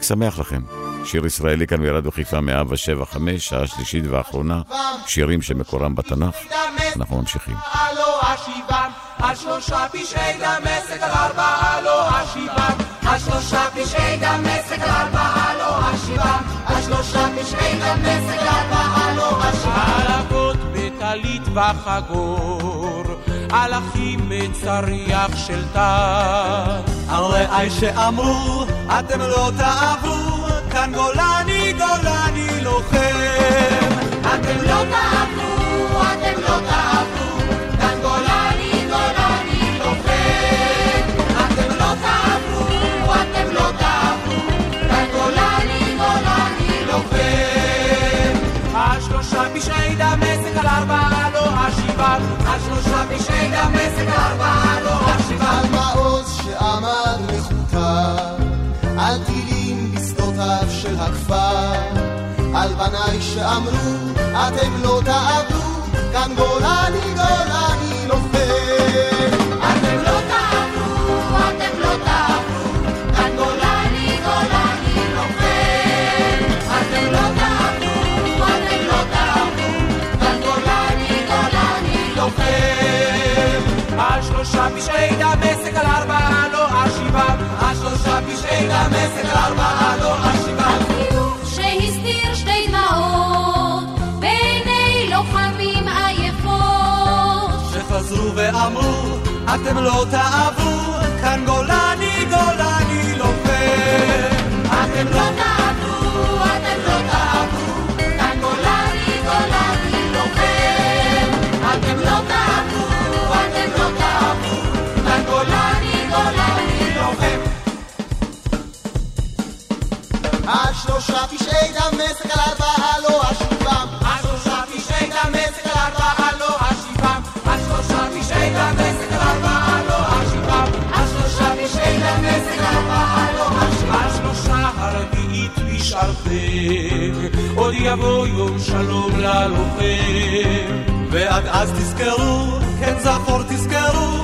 חג שמח לכם. שיר ישראלי כאן מירד וחיפה מאה ושבע חמש, שעה שלישית ואחרונה, שירים שמקורם בתנ"ך. אנחנו ממשיכים. על שלושה על על אחים של תא. הרעי שאמרו אתם לא תעברו, כאן גולני גולני לוחם. אתם לא תעברו, אתם לא תעברו, גולני גולני אתם לא תעברו, אתם לא תעברו, גולני גולני השלושה פשעי דמשק על ארבעה לא השיבה, השלושה פשעי דמשק על ארבעה לא השיבה. שעמד על טילים בשדותיו של הכפר, על בניי שאמרו, אתם לא תעשו חזרו ואמרו, אתם לא תאהבו, כאן גולני גולני לא פייר. אתם לא תאהבו שלושה פשעי דמשק על ארבעה לא אשיבם. על שלושה פשעי דמשק על ארבעה לא אשיבם. על שלושה פשעי דמשק על ארבעה לא אשיבם. על שלושה פשעי דמשק על ארבעה לא אשיבם. על שלושה הרביעית בשערכם, עוד יבוא יום שלום ללוחם. ועד אז תזכרו, כן זכור תזכרו.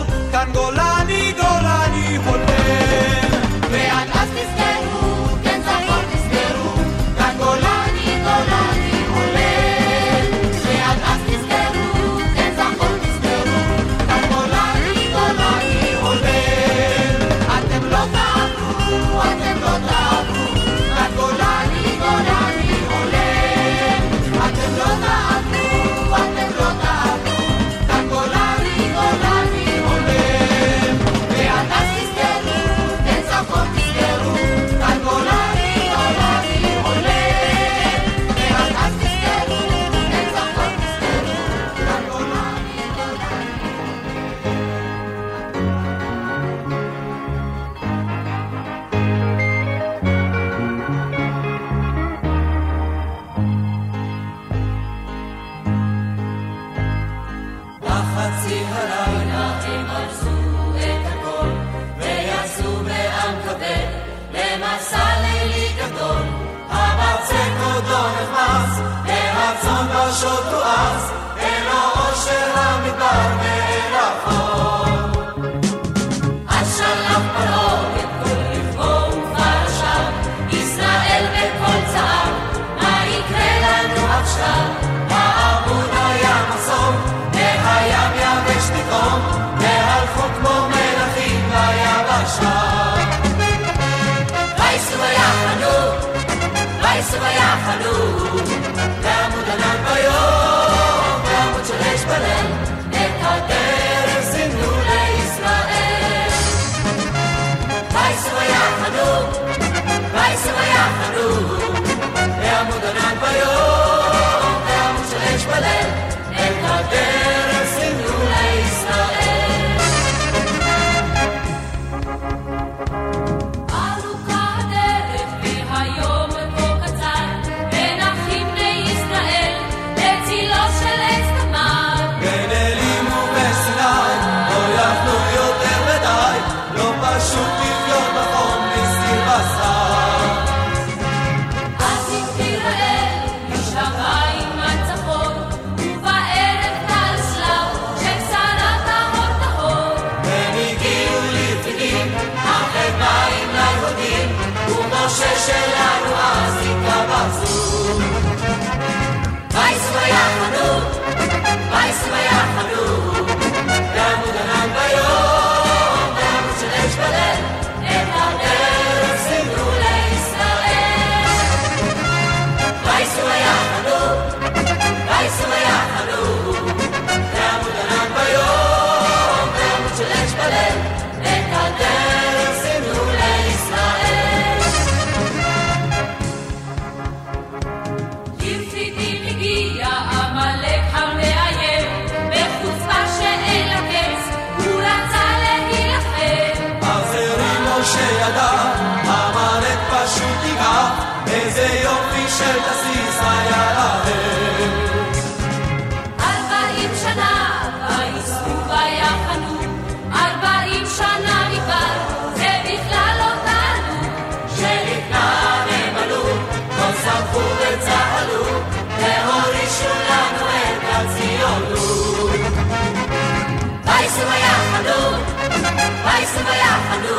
וייסעו ויחנו,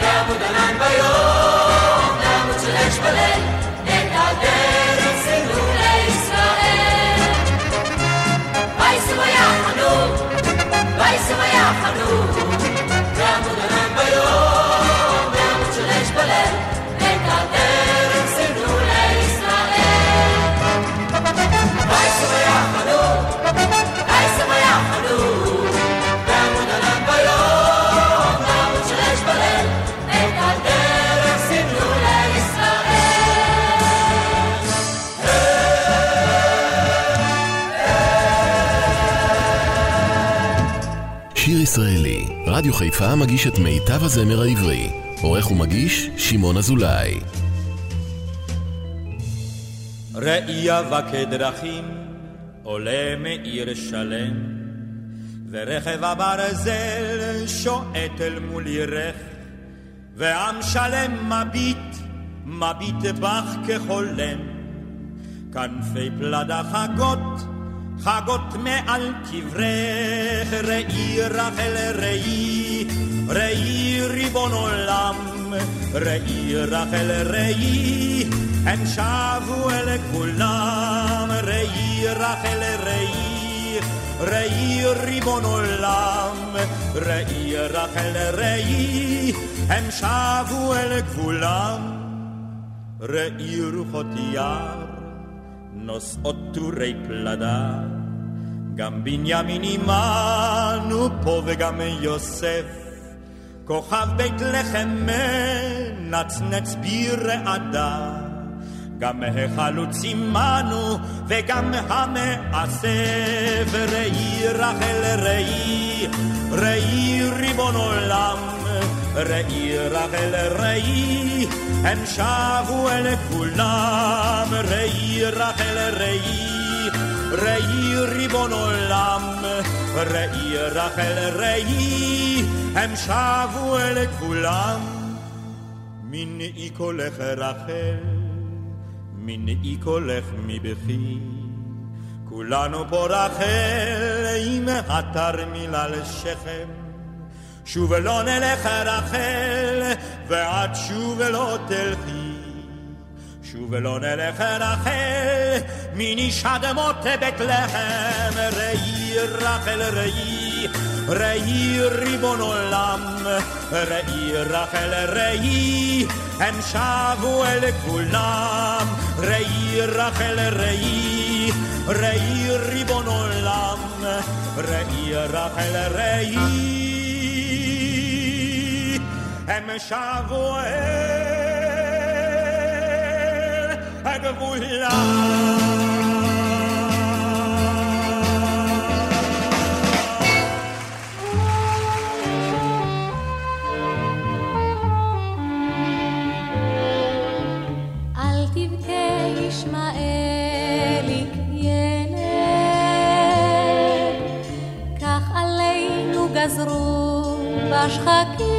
בעמוד ענן ביום, בעמוד של אש בליל, את הדרך סינו לישראל. וייסעו ויחנו, וייסעו ויחנו, בעמוד ענן ביום, בעמוד של אש בליל, את הדרך סינו לישראל. וייסעו ויחנו, וייסעו ויחנו, בעמוד שיר ישראלי, רדיו חיפה מגיש את מיטב הזמר העברי. עורך ומגיש, שמעון אזולאי. ראייה וכדרכים עולה מעיר שלם ורכב הברזל שועט אל מול עירך ועם שלם מביט, מביט בך כחולם כנפי פלדה חגות, חגות מעל קברך ראי רחל ראי, ראי ריבון עולם ראי רחל ראי הם שבו אל כולם ראי רחל ראי ראי ריבון עולם ראי רחל ראי הם שבו אל כולם ראי רוחות יער נושאות טורי פלדה גם בנימין עמנו פה וגם יוסף כוכב בית לחם מנצנץ ברעדה גם החלוץ עמנו וגם המאסף ראי רחל ראי ראי ריבון עולם ראי רחל ראי הם שבו אל כולם ראי רחל ראי ראי ריבון עולם ראי רחל ראי הם שבו אל כולם מנעי קולך רחל מנעי קולך מבכי כולנו פה רחל עם התרמיל על שכם שוב לא נלך רחל ועד שוב לא תלכי. שוב לא נלך רחל מניש אדמות בית לחם. ראי רחל ראי ראי ריבון עולם. ראי רחל ראי הם שבו אל כולם. ראי רחל ראי ראי ריבון עולם. ראי רחל ראי הם שבו אל הגבולה גזרו בשחקים,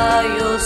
Ohio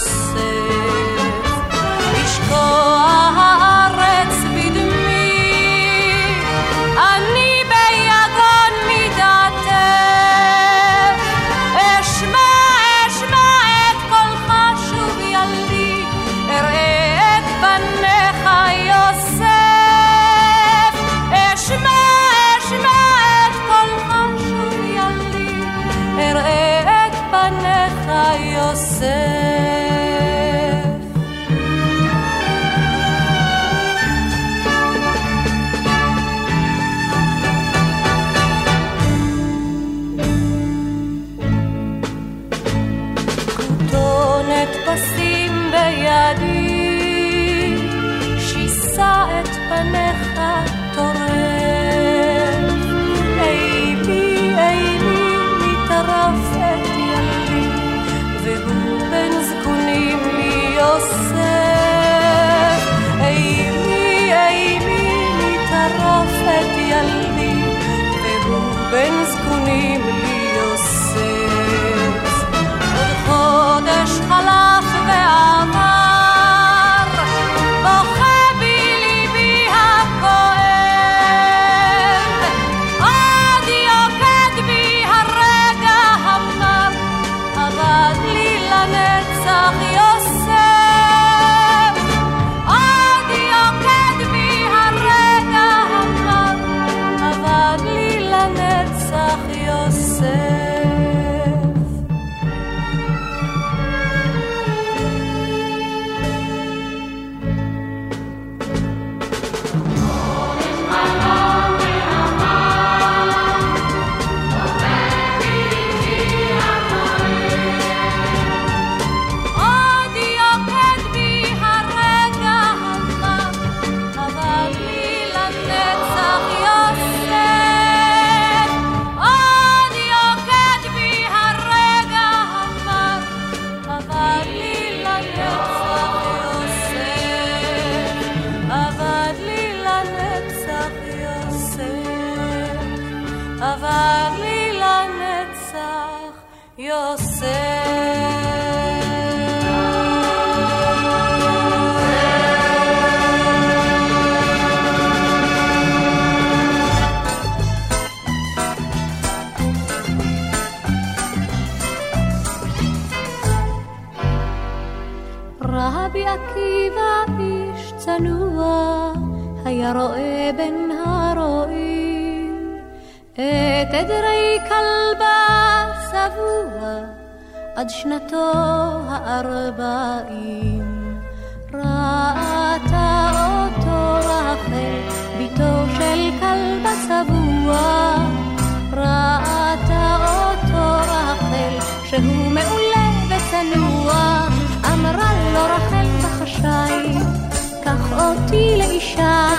אותי לאישה,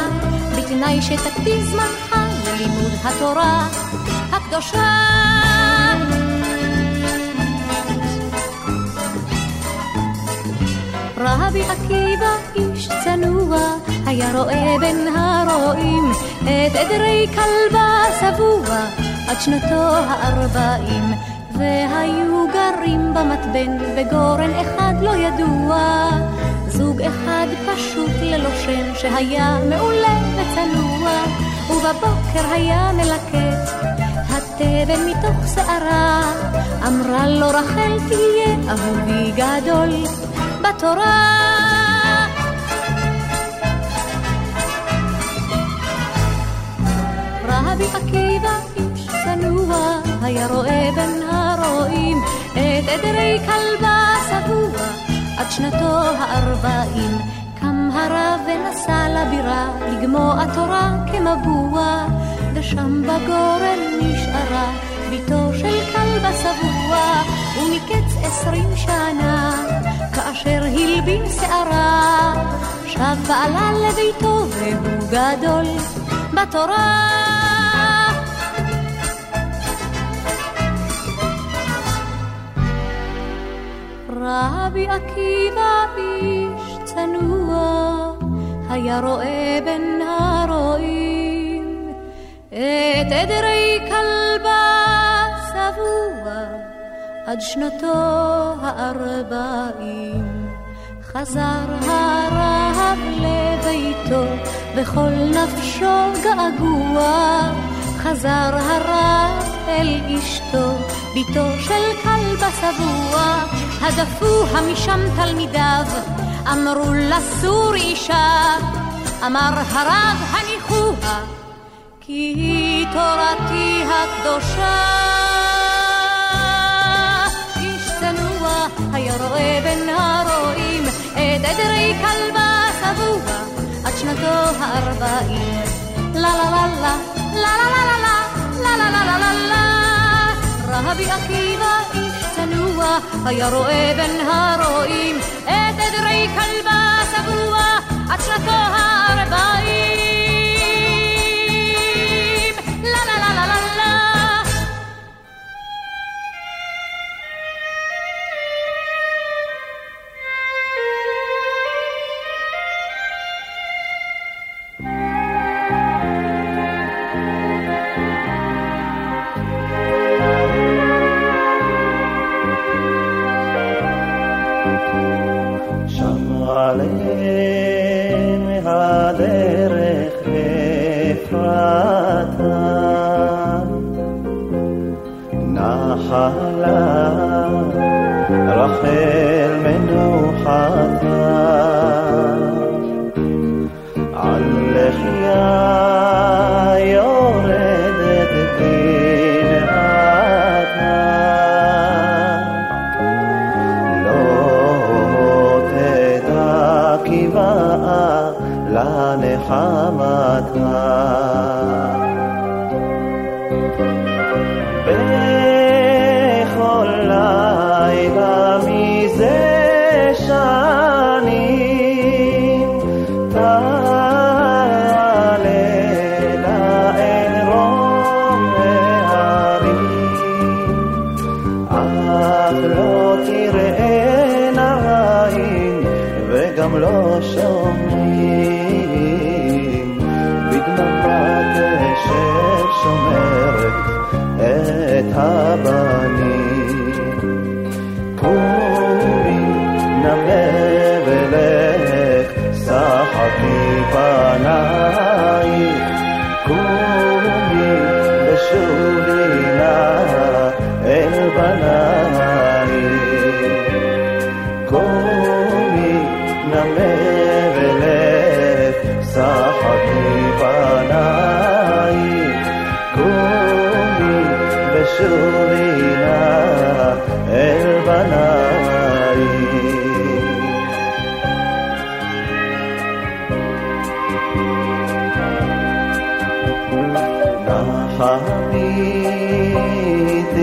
בתנאי שתקדיש זמנך ללימוד התורה הקדושה. רבי עקיבא איש צנוע, היה רואה בין הרועים את עדרי כלבה שבוע עד שנתו הארבעים. והיו גרים במתבן וגורן אחד לא ידוע, זוג אחד פשוט ללא שם שהיה מעולה וצנוע, ובבוקר היה מלקט התבן מתוך שערה, אמרה לו רחל תהיה אהובי גדול בתורה. רבי עקיבא איש צנוע, היה רואה בין הרועים את עדרי כלבה עד שנתו הארבעים. קם הרב ונסע לבירה לגמוע תורה כמבוע, ושם בגורן נשארה ביתו של כלבה שבוע, ומקץ עשרים שנה, כאשר הלבין שערה, שב בעלה לביתו והוא גדול בתורה. רבי עקיבא איש צנוע, היה רואה בין הרועים את עדרי כלבה שבוע עד שנתו הארבעים. חזר הרב לביתו וכל נפשו געגוע, חזר הרב אל אשתו, ביתו של כלבה שבוע, הדפוה משם תלמידיו, אמרו לסור אישה, אמר הרב הניחוה, כי היא תורתי הקדושה. איש צנוע היה רואה בין הרועים את עדרי כלבה שבוע עד שנתו הארבעים. לה לה לה לה לה לה לה לה לה לה לה לה לה רבי עקיבא איש צנוע היה רואה בין הרועים את עדרי כלבה שבוע עד שנתו הארבעים. Hey. לא תראינה עין וגם לא שומעים בדממה קשב שומרת את הבנים קומי נמה ולך שחקי פנייך קומי ושובי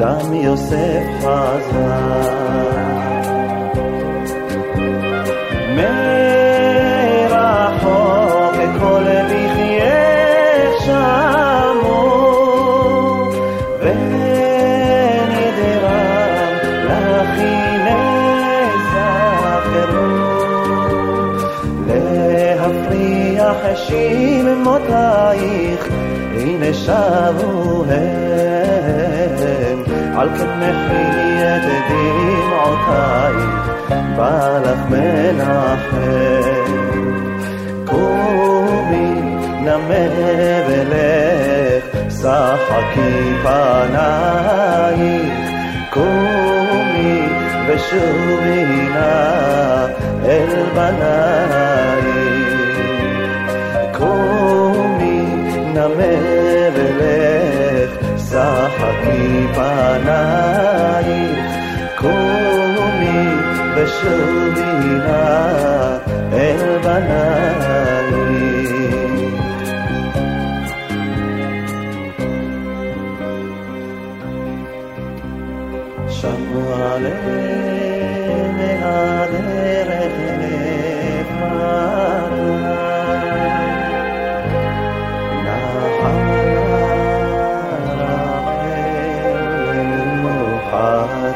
גם יוסף חזר. מרחוק כל בחייך שמעו ונדרם לכי נזכרו להפריח שמותייך הנה שבו הם על כן מחי את דמעותייך בא לך מנחם קומי נמה ולך שחקי פנייך קומי ושובי נא אל בנייך קומי נמה صاحبي فناي قومي بشوينا البناي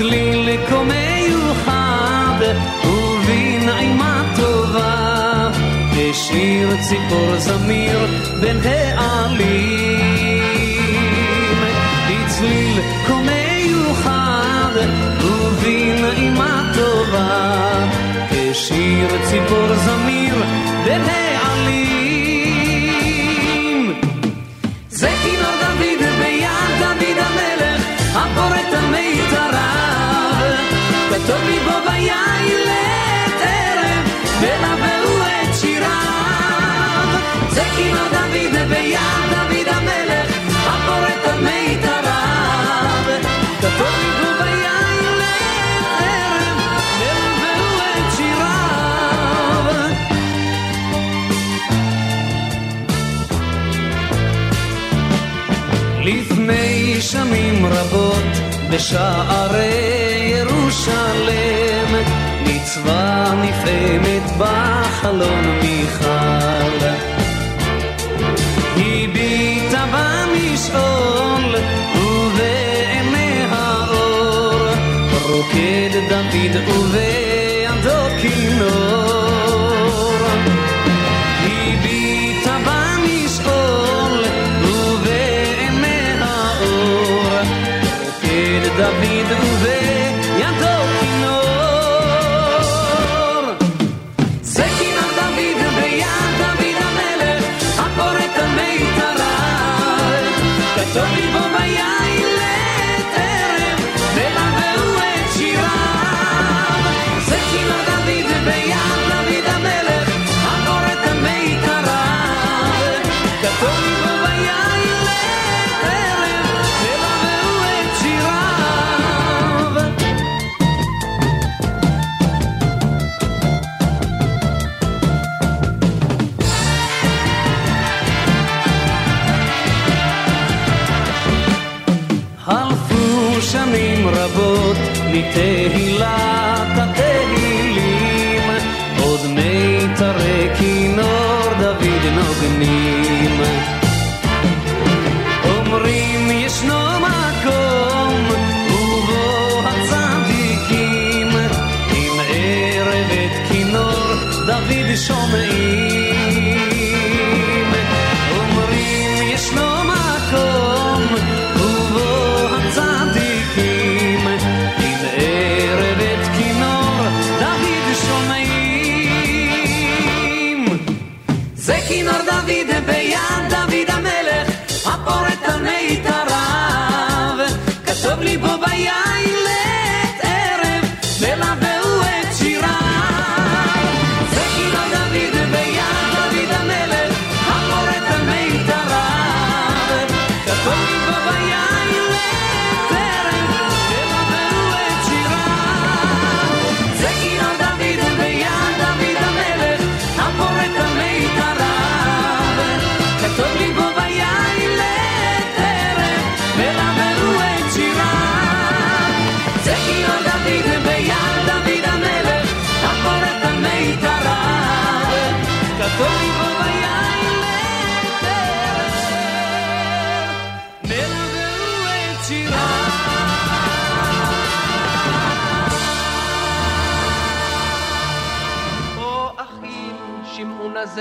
בצליל כה מיוחד ובנעימה טובה. השיר ציפור זמיר בין העלים. בצליל כה מיוחד ובנעימה טובה. כשיר ציפור זמיר בין העלים בשערי ירושלם מצווה נפעמת בחלון מיכל הביטה במשעול ובעיני האור רוקד דוד ובידו ניתן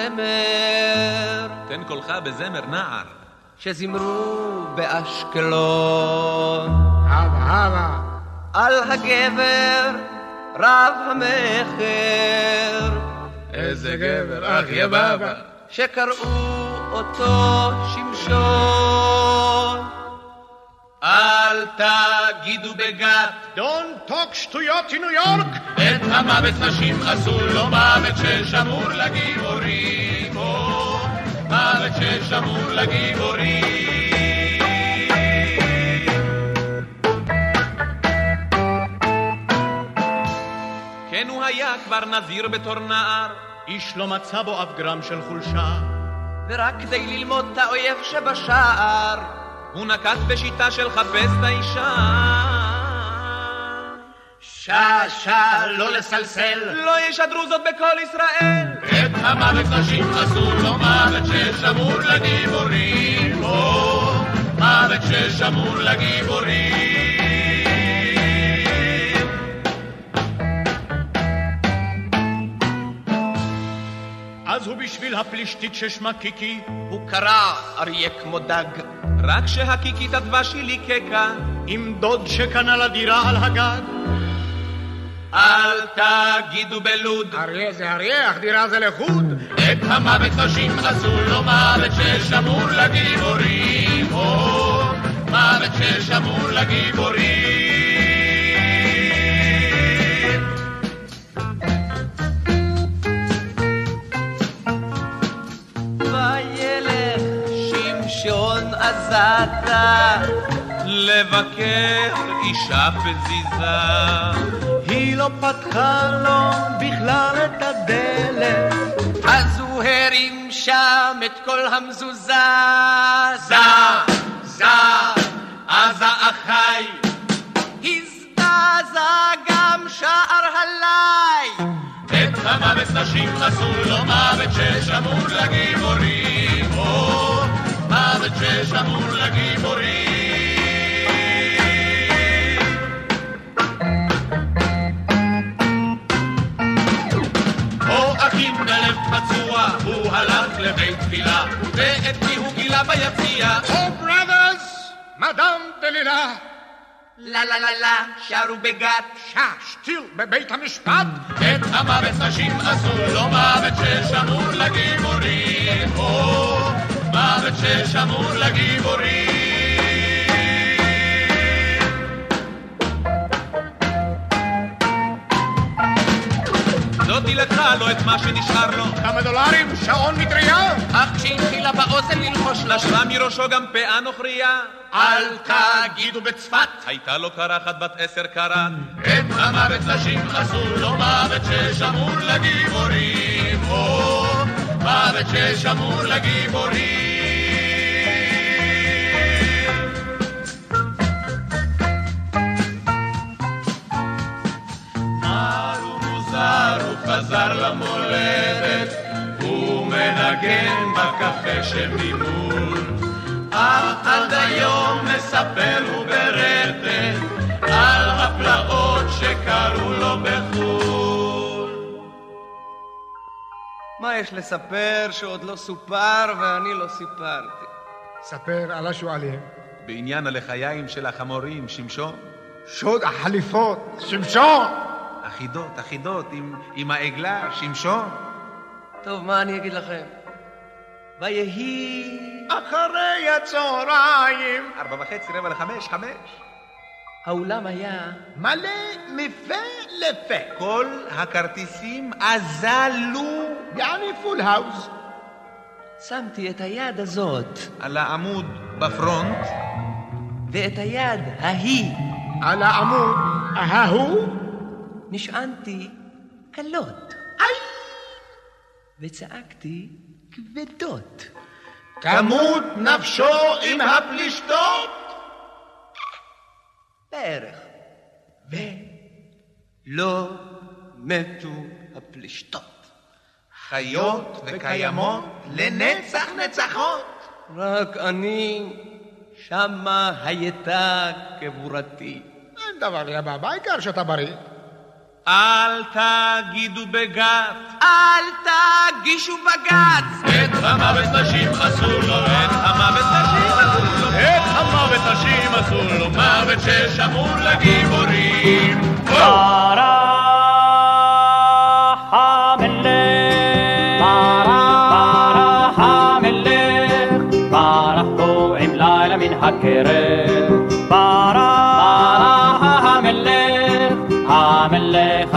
הזמר, תן קולך בזמר נער. שזמרו באשקלון. הבה הבה. על הגבר רב המכר. איזה גבר, אח יא בבא. שקראו אותו שמשון. אל תגידו בגת, Don't talk שטויות in ניו יורק! את המוות נשים עשו לו מוות ששמור לגיבורים, או מוות ששמור לגיבורים. כן הוא היה כבר נזיר בתור נער, איש לא מצא בו אף גרם של חולשה. ורק כדי ללמוד את האויב שבשער, הוא נקט בשיטה של חפש את האישה. שעה שעה לא לסלסל. לא ישדרו זאת בכל ישראל. את המוות נשים עשו לו מוות ששמור לגיבורים, או מוות ששמור לגיבורים. אז הוא בשביל הפלישתית ששמה קיקי, הוא קרא אריה כמו דג. רק שהקיקית הדבש היא ליקקה, עם דוד שקנה לה דירה על הגג. אל תגידו בלוד, אריה זה אריה, אך דירה זה לחוד. את המוות נשים עשו לו מוות ששמור לגיבורים, או מוות ששמור לגיבורים. שמשון עזתה לבקר אישה פזיזה. היא לא פתחה לו בכלל את הדלת. אז הוא הרים שם את כל המזוזה. זה, זה, עזה אחי. הזדעזע גם שער הלי. את המוות נשים עשו לו מוות ששמור לגיבורים, מוות ששמור לגיבורים. או אחים בלב פצוע, הוא הלך לבית תפילה, ואת מי הוא גילה ביציע. או בראדרס, מדאם דלילה. לה לה לה לה, שרו בגת. שע, שתיל, בבית המשפט. את המוות נשים עשו לו מוות ששמור לגיבורים, מוות ששמור לגיבורים. זאתי לקחה לו את מה שנשאר לו, כמה דולרים, שעון מטריה. אך כשהתחילה באוזן ללחוש לה נשרה מראשו גם פאה נוכריה. אל תגידו בצפת. הייתה לו קרחת בת עשר קרת. את המוות נשים עשו לו מוות ששמור לגיבורים, או מוות ששמור לגיבורים. חזר למולדת, הוא מנגן בקפה שממול. אך עד היום מספר הוא ברטט על הפלאות שקרו לו בחו"ל. מה יש לספר שעוד לא סופר ואני לא סיפרתי? ספר על השועלים. בעניין הלחיים של החמורים, שמשון. שוד החליפות, שמשון! אחידות, אחידות, עם, עם העגלה, שמשון. טוב, מה אני אגיד לכם? ויהי... אחרי הצהריים. ארבע וחצי, רבע לחמש, חמש. האולם היה... מלא מפה לפה. כל הכרטיסים אזלו. יעני full house. שמתי את היד הזאת. על העמוד ב front. ואת היד ההיא. על העמוד ההוא. נשענתי קלות. וצעקתי כבדות. תמות נפשו עם הפלישתות. בערך. ולא מתו הפלישתות. חיות וקיימות לנצח נצחות. רק אני, שמה הייתה קבורתי. אין דבר העיקר שאתה בריא. אל תגידו בגת, אל תגישו בג"ץ! את המוות נשים עשו לו, את המוות נשים עשו לו, את המוות נשים עשו לו, מוות ששמור לגיבורים.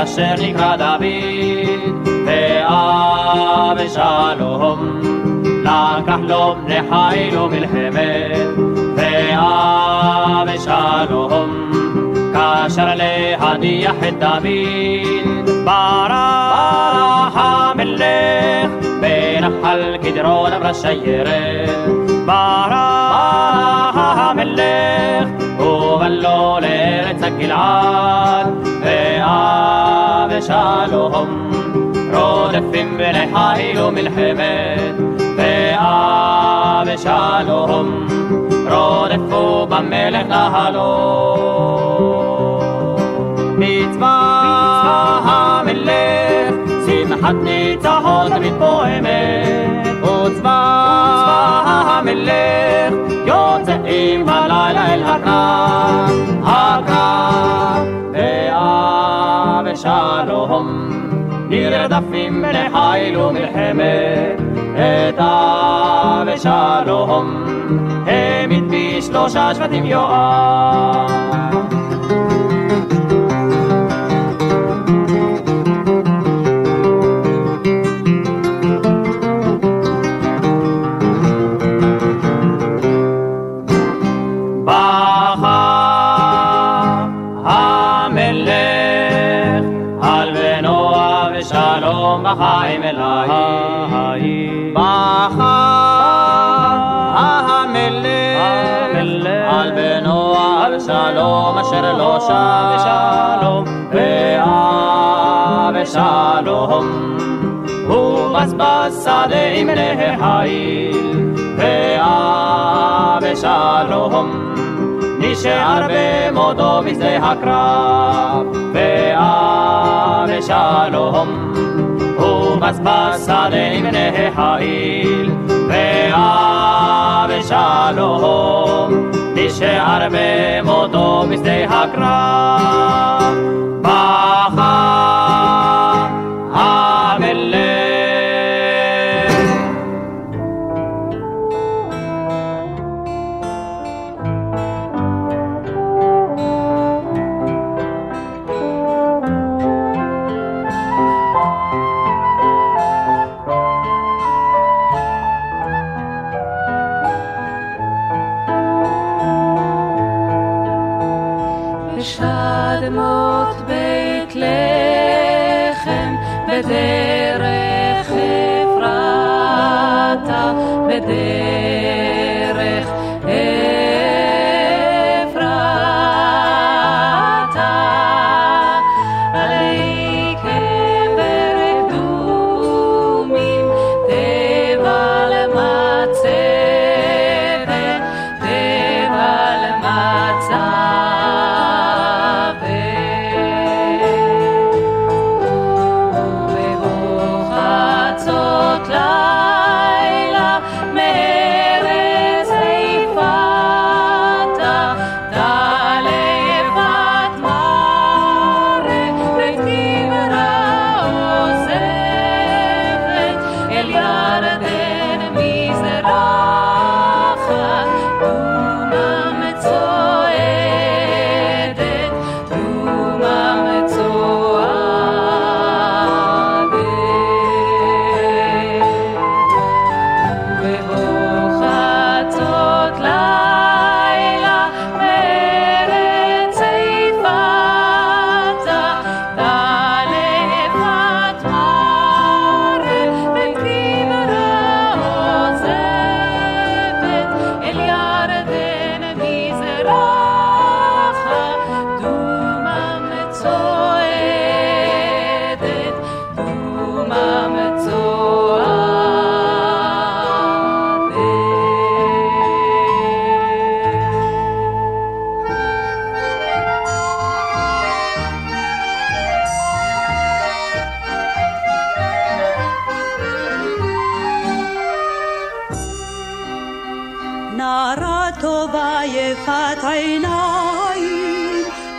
אשר נקרא דוד, ואבשלום לקח לו בני חיל ומלחמת, ואבשלום כאשר להניח את דוד, ברח המלך בנחל קדרון אמרה שיירת, ברח המלך ובא לו לארץ הגלעד, ואבשלום רודפים בני חיל ומלחמת, ואבשלום רודפו במלך להלום. מצווה המלך, שמחת ניצחון תמיד פועמת, וצבא המלך, יוצאים בלילה אל הקרב, הקרב, ואבשלום, נרדפים בני חיל ומלחמת, את אבשלום, העמיד בשלושה שבטים יואב. בזבז שדה עם בני חיל ואבשלום נשאר במותו בשדה הקרב, ואבשלום הוא בזבז שדה עם בני חיל, ואבשלום נשאר במותו בשדה הקרב, בדרך אפרתה, בדרך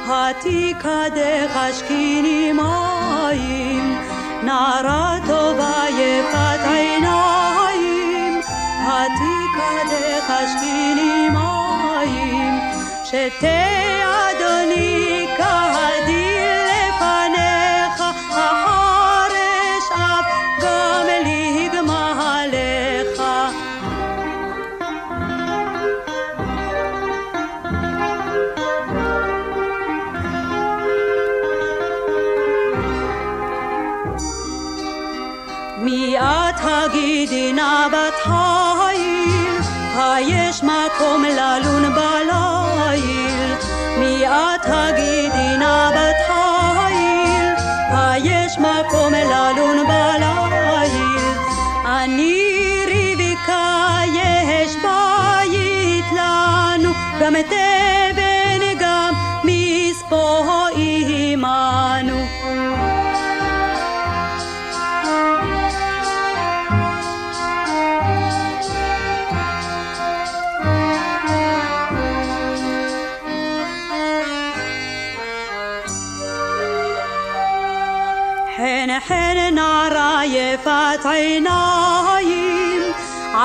עתיקה דחשקיני מים, נערה טובה יפת עיניים, עתיקה דחשקיני מים, שתה אדוני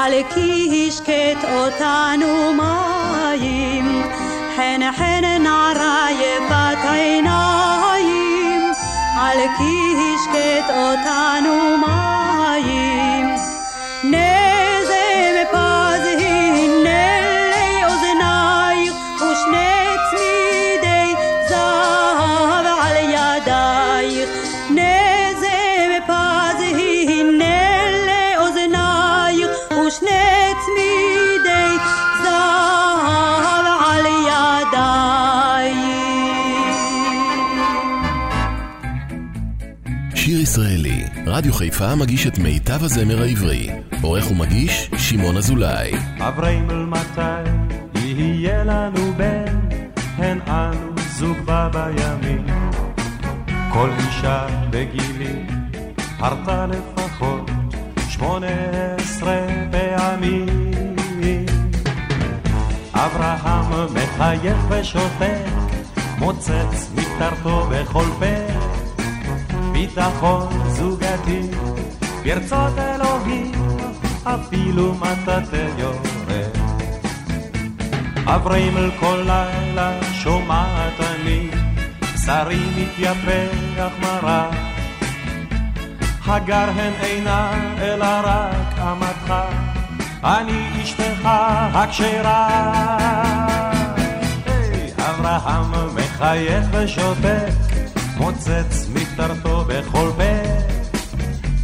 על כי השקט אותנו מים. חן חן נערה יפת עיניים, על כי השקט אותנו מים. רדיו חיפה מגיש את מיטב הזמר העברי. עורך ומגיש, שמעון אזולאי. אבריימל מתי יהיה לנו בן, הן אנו זוג בה בימים. כל אישה בגילי הרתה לפחות שמונה עשרה פעמים. אברהם מחייך ושותק, מוצץ מפטרתו בכל פה. ביטחון זוגתי, ברצות אלוהים, אפילו מטאטא יורד. אבריימל כל לילה שומעת אני, בשרי מתייפח מרה. הגר הן אינה אלא רק אמתך, אני אשתך הכשרה. אברהם מחייך ושותק, מוצץ מפטרתו בכל פה.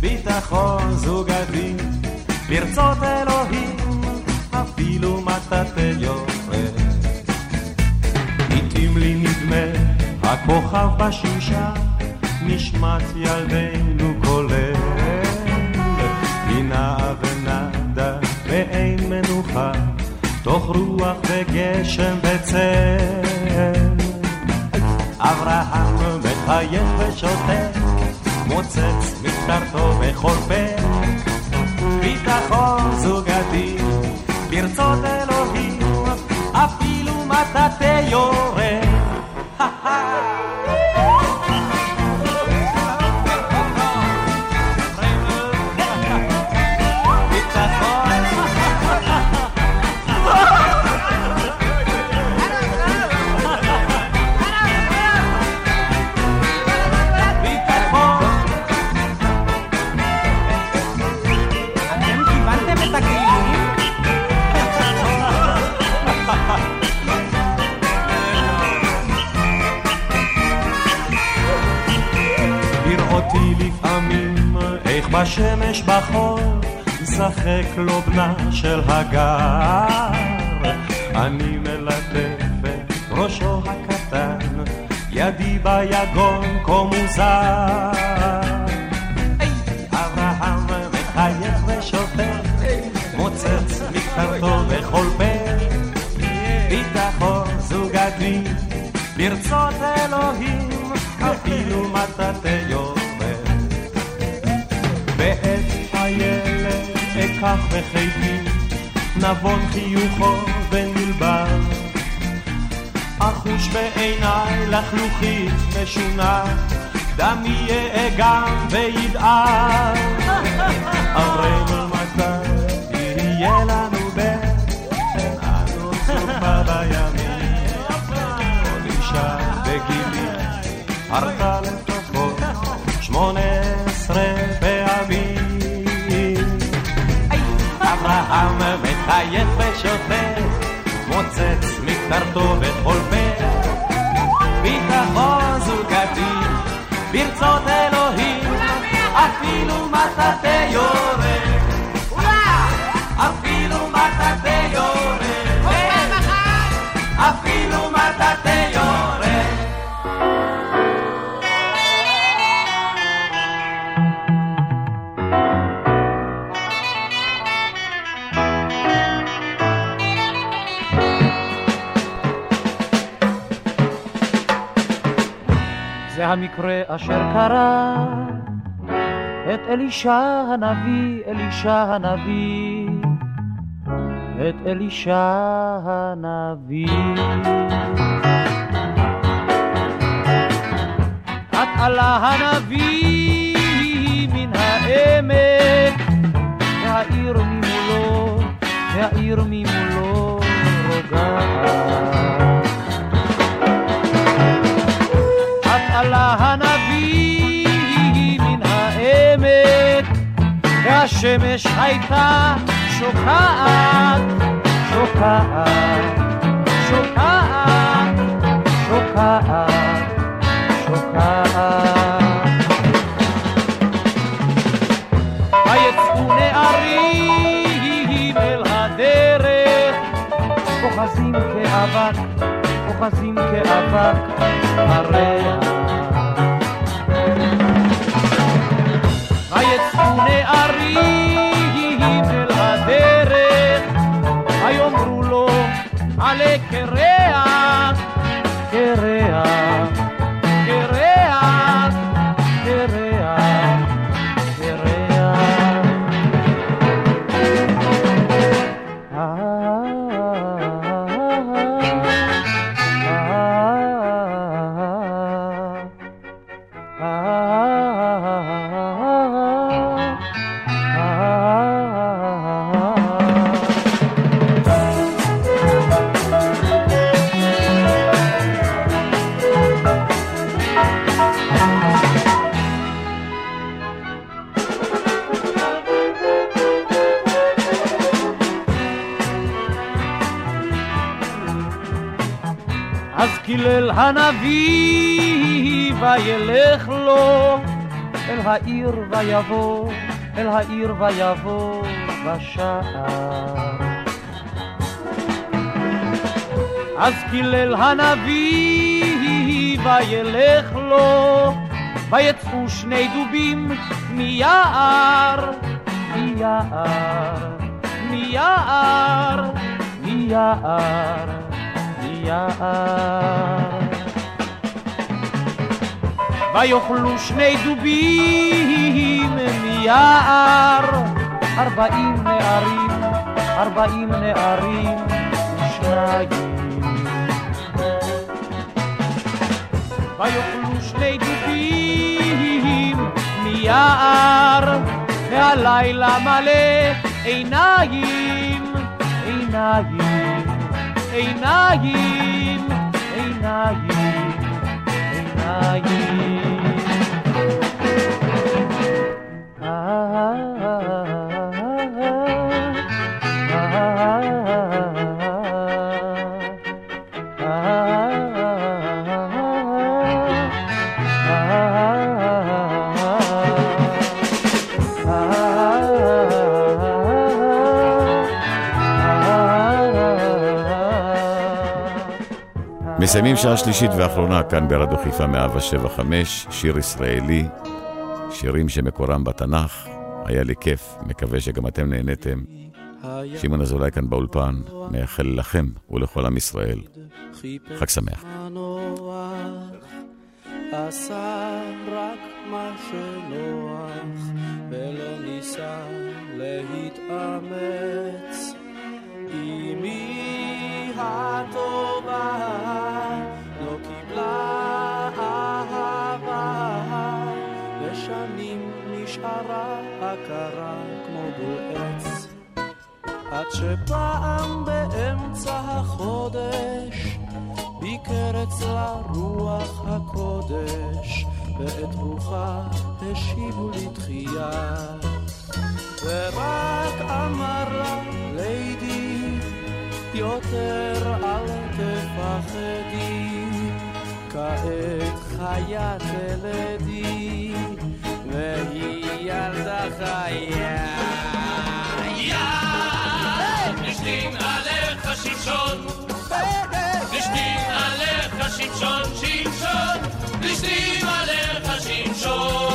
ביטחון זוגתי, ברצות אלוהים, אפילו מטאטא יורד. לעתים לי נדמה, הכוכב בשמשה, נשמת ילדינו כולל. היא נעה ונדה ואין מנוחה, תוך רוח וגשם וצל. אברהם מחייך ושותק, מוצץ מפטרתו בכל פה. ביטחון זוגתי, ברצות אלוהים, אפילו מטאטא יורד. בחור משחק לו בנה של הגר. אני מלטף את ראשו הקטן ידי ביגון כה מוזר. אברהם מחייך ושותק מוצץ מקטרתו בכל פה. ביטחון זוגתי ברצות אלוהים אפילו מטאטא אקח בחיתי נבון חיוכו ונלבר אחוש בעיניי לחלוכית משונה, דמי יאגם וידער. אמרנו מתי יהיה לנו בן, אנו צופה בימים. עוד אישה בגילי, ערכה לפחות שמונה אברהם מחייך ושותק, מוצץ מקטרתו בכל פה. ביטחון זוגתי, ברצות אלוהים, אפילו מטאטא יורד. המקרה אשר קרה את אלישע הנביא, אלישע הנביא, את אלישע הנביא. את עלה הנביא מן העמק, והעיר ממולו, והעיר ממולו רוגעת. עלה הנביא מן העמק, והשמש הייתה שוקעת, שוקעת, שוקעת, שוקעת, שוקעת. ויצאו נערים אל הדרך, אוחזים כאבק, אוחזים כאבק הריח. ויצאו נערים אל הדרך, ויאמרו לו עלה קרח, קילל הנביא וילך לו אל העיר ויבוא, אל העיר ויבוא בשער. אז קילל הנביא וילך לו ויצאו שני דובים מיער, מיער, מיער, מיער. יער. ויאכלו שני דובים מיער, ארבעים נערים, ארבעים נערים ושניים. ויאכלו שני דובים מיער, והלילה מלא עיניים, עיניים. עיניים, עיניים, עיניים. מסיימים שעה שלישית ואחרונה כאן ברדיו חיפה 175, שיר ישראלי, שירים שמקורם בתנ"ך. היה לי כיף, מקווה שגם אתם נהניתם. שמעון אזולאי כאן באולפן, מאחל לכם ולכל עם ישראל חג שמח. עשה רק מה שנוח, ולא ניסה להתאמץ. אמי הטובה נערה עקרה כמו בול עץ עד שפעם באמצע החודש ביקר אצלה רוח הקודש ואת רוחה השיבו לתחייה. ורק אמר לה ליידי יותר אל תפחדי כעת חיה תלדי והיא ילדה חיה נשתין עליך שמשון נשתין עליך שמשון שמשון נשתין עליך שמשון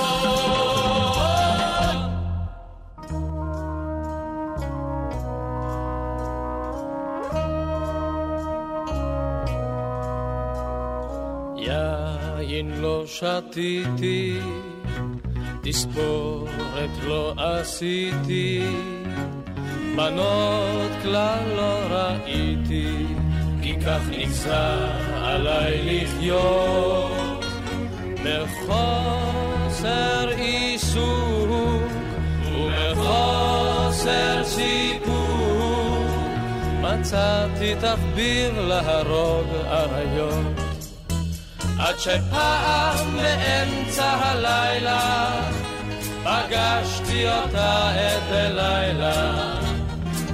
יין לא שתיתי תספורת לא עשיתי בנות כלל לא ראיתי, כי כך נגזר עליי לחיות. מחוסר עיסוק ומחוסר סיפוק, מצאתי תחביר להרוג אריות. עד שפעם באמצע הלילה פגשתי אותה את הלילה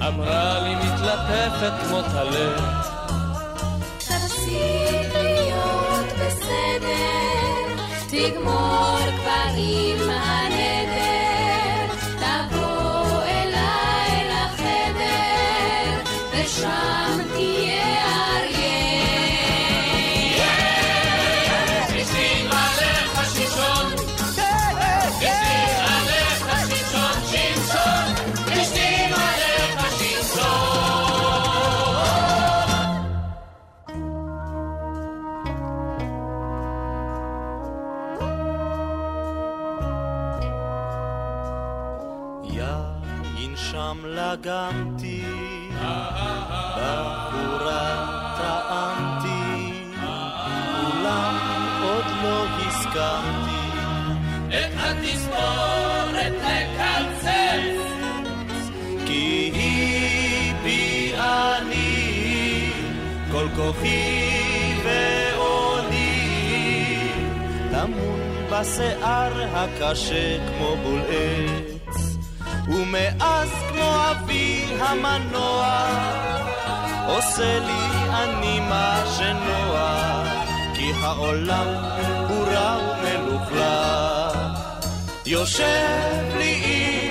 אמרה לי מתלטפת כמו טלה. תפסיק להיות בסדר, תגמור כוחי ואוני, טמון בשיער הקשה כמו בול עץ, ומאז כמו אבי המנוע, עושה לי אני מה שנוח, כי העולם הוא רע ומלוכלך. יושב לי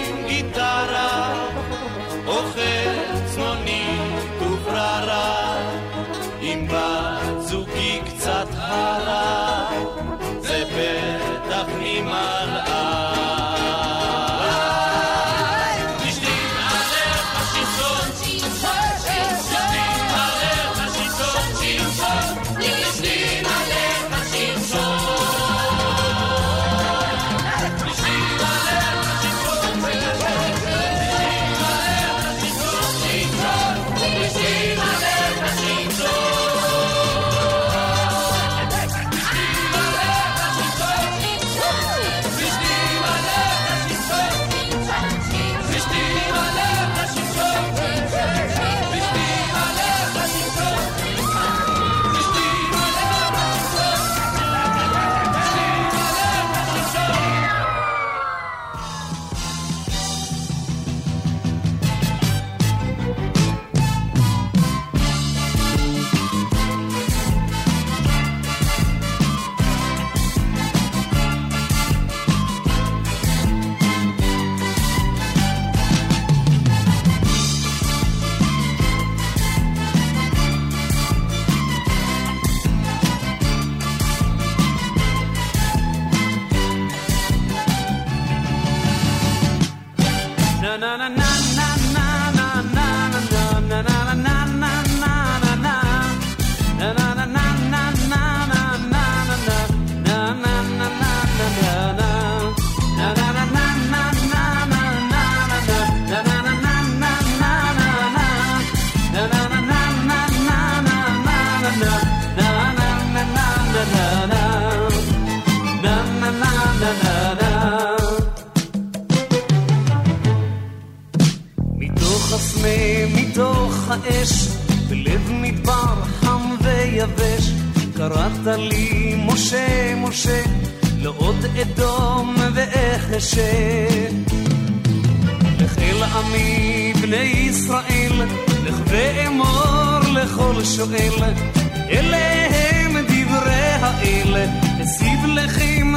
הרה, זה בטח ממלאה.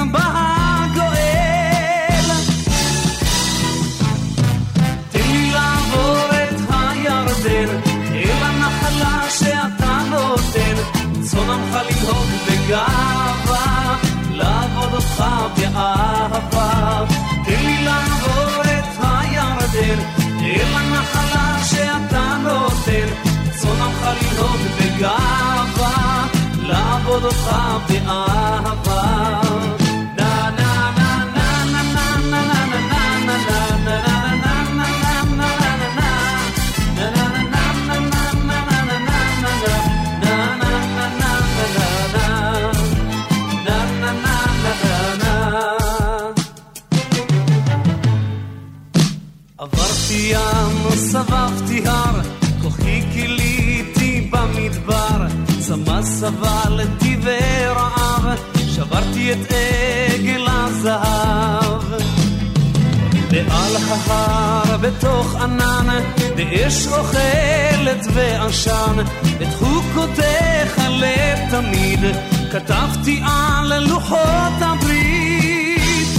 לכם בהגואל. תן לי לעבור את הירדן, אל הנחלה שאתה נותן, צאן עמך לנהוג בגאווה, לעבוד אותך באהבה. תן לי לעבור את הירדן, אל הנחלה שאתה נותן, צאן עמך לנהוג בגאווה, לעבוד אותך באהבה. צמא סבלתי ורעב, שברתי את עגל הזהב. ועל ההר בתוך ענן, באש אוכלת ועשן, את חוקותיך לתמיד, כתבתי על לוחות הברית.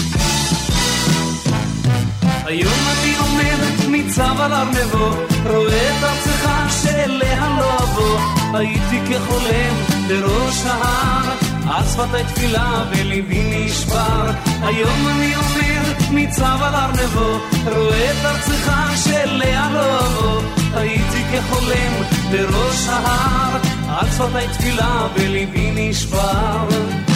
היום אני עומד ניצב על ארנבו, רואה את ארצך שאליה לא אבוא, הייתי כחולם בראש ההר, על שפתי תפילה וליבי נשבר. היום אני עומד ניצב על ארנבו, רואה את ארצך שאליה לא אבוא, הייתי כחולם בראש ההר, על שפתי תפילה וליבי נשבר.